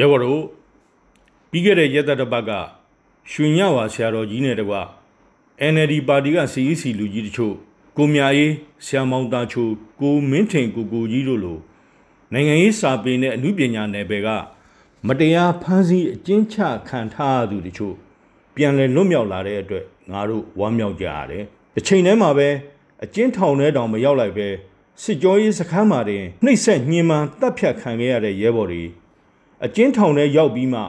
ရဲဘော်တို့ပြီးခဲ့တဲ့ရက်သက်တစ်ပတ်ကရွှေညဝါဆရာတော်ကြီးနဲ့တကွ NLD ပါတီက CEC လူကြီးတချို့ကိုမြအေးဆရာမောင်တာချိုကိုမင်းထင်ကိုကိုကြီးတို့လိုနိုင်ငံရေးစာပေနဲ့အမှုပညာနယ်ပယ်ကမတရားဖမ်းဆီးအကျဉ်းချခံထားရသူတချို့ပြန်လည်လွတ်မြောက်လာတဲ့အတွက်ငါတို့ဝမ်းမြောက်ကြရတယ်။တစ်ချိန်တည်းမှာပဲအကျဉ်းထောင်ထဲတောင်မရောက်လိုက်ပဲစစ်ကြောရေးစခန်းမှာတင်နှိပ်စက်ညှဉ်းပန်းတပ်ဖြတ်ခံခဲ့ရတဲ့ရဲဘော်တွေ အကျဉ်းထောင်ထဲရောက်ပြီးမှ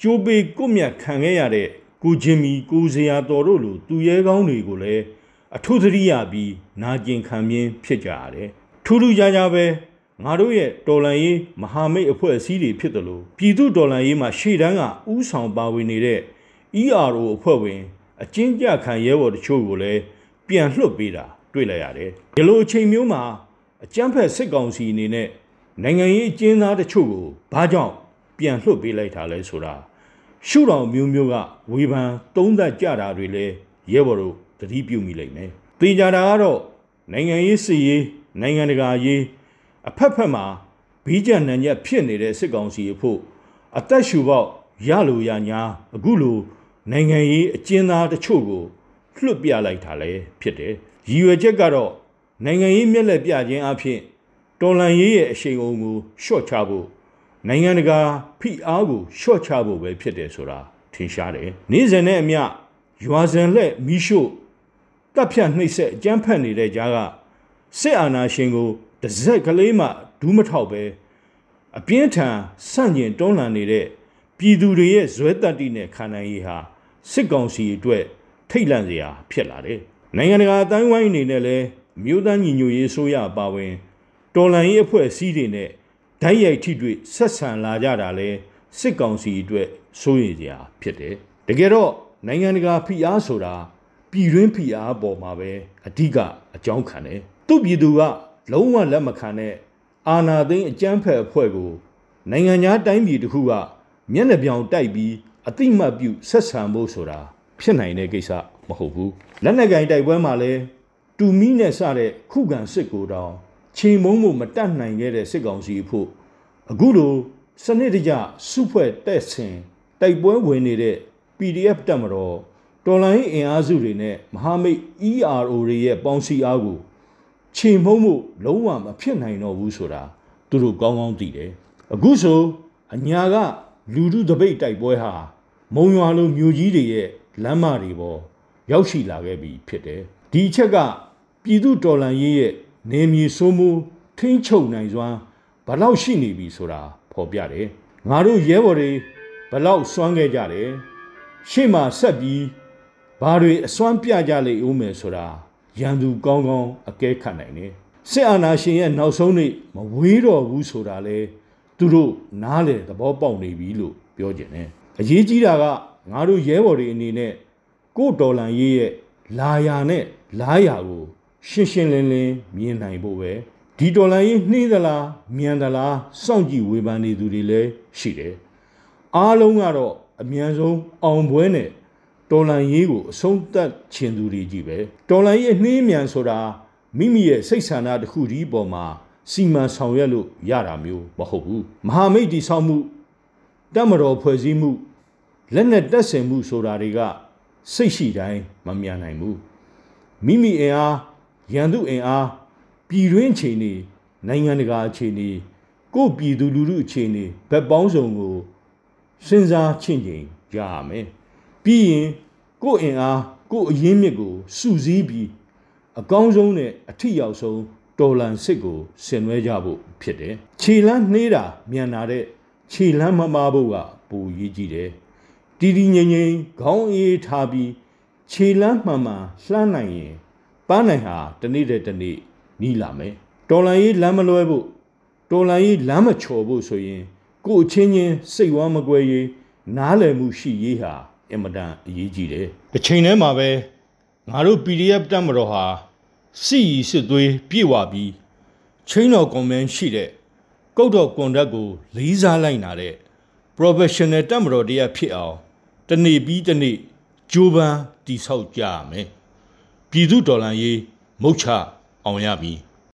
ကျိုးပေကုမြတ်ခံခဲ့ရတဲ့ကိုချင်းမီကိုစရာတော်တို့လိုသူရဲကောင်းတွေကိုလည်းအထုသတိရပြီးနာကျင်ခံပြင်းဖြစ်ကြရတယ်ထူးထူးခြားခြားပဲငါတို့ရဲ့တော်လန်ရေးမဟာမိတ်အဖွဲ့အစည်းတွေဖြစ်တယ်လို့ပြည်သူတော်လန်ရေးမှာရှေ့တန်းကဥဆောင်ပါဝင်နေတဲ့ ERO အဖွဲ့ဝင်အကျဉ်းကြခံရဲဘော်တချို့ကိုလည်းပြန်လွှတ်ပေးတာတွေ့လိုက်ရတယ်ဒီလိုအချိန်မျိုးမှာအကြမ်းဖက်စစ်ကောင်စီအနေနဲ့နိုင်ငံရေးအကျဉ်းသားတချို့ကိုဘာကြောင့် ပြန်လွှတ်ပေးလိုက်တာလဲဆိုတာရှုတော်မျိုးမျိုးကဝေဖန်သုံးသပ်ကြတာတွေလည်းရဲဘော်တို့သတိပြုမိလိမ့်မယ်။တေချာတာကတော့နိုင်ငံရေးစစ်ရေးနိုင်ငံတကာရေးအဖက်ဖက်မှာဘီးကြံနံရက်ဖြစ်နေတဲ့စစ်ကောင်စီအဖို့အသက်ရှူပေါက်ရလိုရညာအခုလိုနိုင်ငံရေးအကျဉ်းသားတချို့ကိုလွှတ်ပြလိုက်တာလည်းဖြစ်တယ်။ရည်ရွယ်ချက်ကတော့နိုင်ငံရေးမျက်လက်ပြခြင်းအဖြစ်တော်လန်ရေးရဲ့အရှိန်အုံကိုရှော့ချဖို့ နိုင်ငံတကာဖိအားကိုရှော့ချဖို့ပဲဖြစ်တယ်ဆိုတာထင်ရှားတယ်။နေ့စဉ်နဲ့အမျှရွာစဉ်လက်မီးရှို့တပ်ဖြတ်နှိပ်စက်အကြမ်းဖက်နေတဲ့ကြားကစစ်အာဏာရှင်ကိုတစက်ကလေးမှဒူးမထောက်ပဲအပြင်းထန်ဆန့်ကျင်တွန်းလှန်နေတဲ့ပြည်သူတွေရဲ့ဇွဲတက်တိနဲ့ခံနိုင်ရေးဟာစစ်ကောင်စီအတွက်ထိတ်လန့်စရာဖြစ်လာတယ်။နိုင်ငံတကာအတိုင်းဝိုင်းအနေနဲ့လည်းမြို့သားညီညွတ်ရေးဆိုရပါဝင်တော်လှန်ရေးအဖွဲ့အစည်းတွေနဲ့ ဓာတ်ရိုက်ထိတွေ့ဆက်ဆံလာကြတာလဲစစ်ကောင်စီအတွက်စိုးရိမ်စရာဖြစ်တယ်။တကယ်တော့နိုင်ငံတကာဖိအားဆိုတာပြည်တွင်းဖိအားပေါ်မှာပဲအဓိကအကြောင်းခံတယ်။သူ့ပြည်သူကလုံးဝလက်မခံတဲ့အာဏာသိမ်းအကြမ်းဖက်အဖွဲ့ကိုနိုင်ငံသားတိုင်းပြည်တစ်ခုကမျက်နှာပြောင်တိုက်ပြီးအတိမတ်ပြုဆက်ဆံဖို့ဆိုတာဖြစ်နိုင်တဲ့ကိစ္စမဟုတ်ဘူး။လက်နက်ကင်တိုက်ပွဲမှာလဲတူမီနဲ့စတဲ့ခုခံစစ်ကိုတောင် ချိန်မုံမှုမတတ်နိုင်ခဲ့တဲ့စစ်ကောင်စီအဖို့အခုလိုစနစ်တကျစုဖွဲ့တဲ့ဆင်တိုက်ပွဲဝင်နေတဲ့ PDF တက်မတော်တော်လိုင်းအင်အားစုတွေနဲ့မဟာမိတ် ERO တွေရဲ့ပေါင်းစည်းအားကိုချိန်မုံမှုလုံးဝမဖြစ်နိုင်တော့ဘူးဆိုတာသူတို့ကောင်းကောင်းသိတယ်အခုဆိုအညာကလူထုတပိတ်တိုက်ပွဲဟာမုံရွာလိုမြို့ကြီးတွေရဲ့လမ်းမတွေပေါ်ရောက်ရှိလာခဲ့ပြီဖြစ်တယ်ဒီအချက်ကပြည်သူတော်လှန်ရေးရဲ့ နေမြေစိုးမိုးထိန်းချုပ်နိုင်စွမ်းဘလောက်ရှိနေပြီဆိုတာဖော်ပြတယ်ငါတို့ရဲဘော်တွေဘလောက်စွမ်းခဲ့ကြတယ်ရှေ့မှာဆက်ပြီးဘာတွေအစွမ်းပြကြလိမ့်ဦးမယ်ဆိုတာရန်သူကောင်းကောင်းအကဲခတ်နိုင်တယ်စစ်အာဏာရှင်ရဲ့နောက်ဆုံးနေ့မဝေးတော့ဘူးဆိုတာလေသူတို့နားလေသဘောပေါက်နေပြီလို့ပြောကြတယ်အရေးကြီးတာကငါတို့ရဲဘော်တွေအနေနဲ့ကိုဒေါ်လန်ရေးရဲ့လာယာနဲ့လာယာကို ရှင်းရှင်းလင်းလင်းမြင်နိုင်ဖို့ပဲဒီဒေါ်လာရေးနှေးသလားမြန်သလားစောင့်ကြည့်ဝေဖန်နေသူတွေလည်းရှိတယ်အားလုံးကတော့အမြန်ဆုံးအောင်ပွဲနဲ့ဒေါ်လာရေးကိုအဆုံးသတ်ခြင်းသူတွေကြီးပဲဒေါ်လာရေးနှေးမြန်ဆိုတာမိမိရဲ့စိတ်ဆန္ဒတစ်ခုဒီပေါ်မှာစီမံဆောင်ရွက်လို့ရတာမျိုးမဟုတ်ဘူးမဟာမိတ်တီဆောင်မှုတမတော်ဖွဲ့စည်းမှုလက်နဲ့တက်ဆင်မှုဆိုတာတွေကစိတ်ရှိတိုင်းမမြန်နိုင်ဘူးမိမိအင်အား ရန်သူအင်အားပြည်တွင်းအခြေအနေနိုင်ငံတကာအခြေအနေကိုပြည်သူလူထုအခြေအနေဘက်ပေါင်းစုံကိုစဉ်းစားချင့်ချိန်ရရမယ်ပြီးရင်ကိုအင်အားကိုအရင်းမြစ်ကိုစုစည်းပြီးအကောင်းဆုံးနဲ့အထိရောက်ဆုံးတော်လန်စစ်ကိုဆင်နွှဲကြဖို့ဖြစ်တယ်ခြေလန်းနှေးတာမြန်လာတဲ့ခြေလန်းမမားဖို့ကပိုရေးကြည့်တယ်တီတီငိမ့်ငိမ့်ခေါင်းအေးထားပြီးခြေလန်းမှန်မှန်လှမ်းနိုင်ရင် ပန်းနိုင်ဟာတနေ့တည်းတနေ့နီးလာမယ်တော်လန်ရေးလမ်းမလွဲဖို့တော်လန်ရေးလမ်းမချော်ဖို့ဆိုရင်ကို့အချင်းချင်းစိတ်ဝမ်းမကွဲရေးနားလည်မှုရှိရေးဟာအင်မတန်အရေးကြီးတယ်တစ်ချိန်တည်းမှာပဲငါတို့ PDF တက်မတော်ဟာစီရီစစ်သွေးပြေဝပြီးချင်းတော်ကွန်မန်ရှိတဲ့ကုတ်တော်ကွန်တက်ကိုလေးစားလိုက်နာတဲ့ professional တက်မတော်တရားဖြစ်အောင်တနေ့ပြီးတနေ့ကြိုးပမ်းတိဆောက်ကြရမယ် ပြည်သူဒေါ်လာရေးမုတ်ချအောင်ရပြီ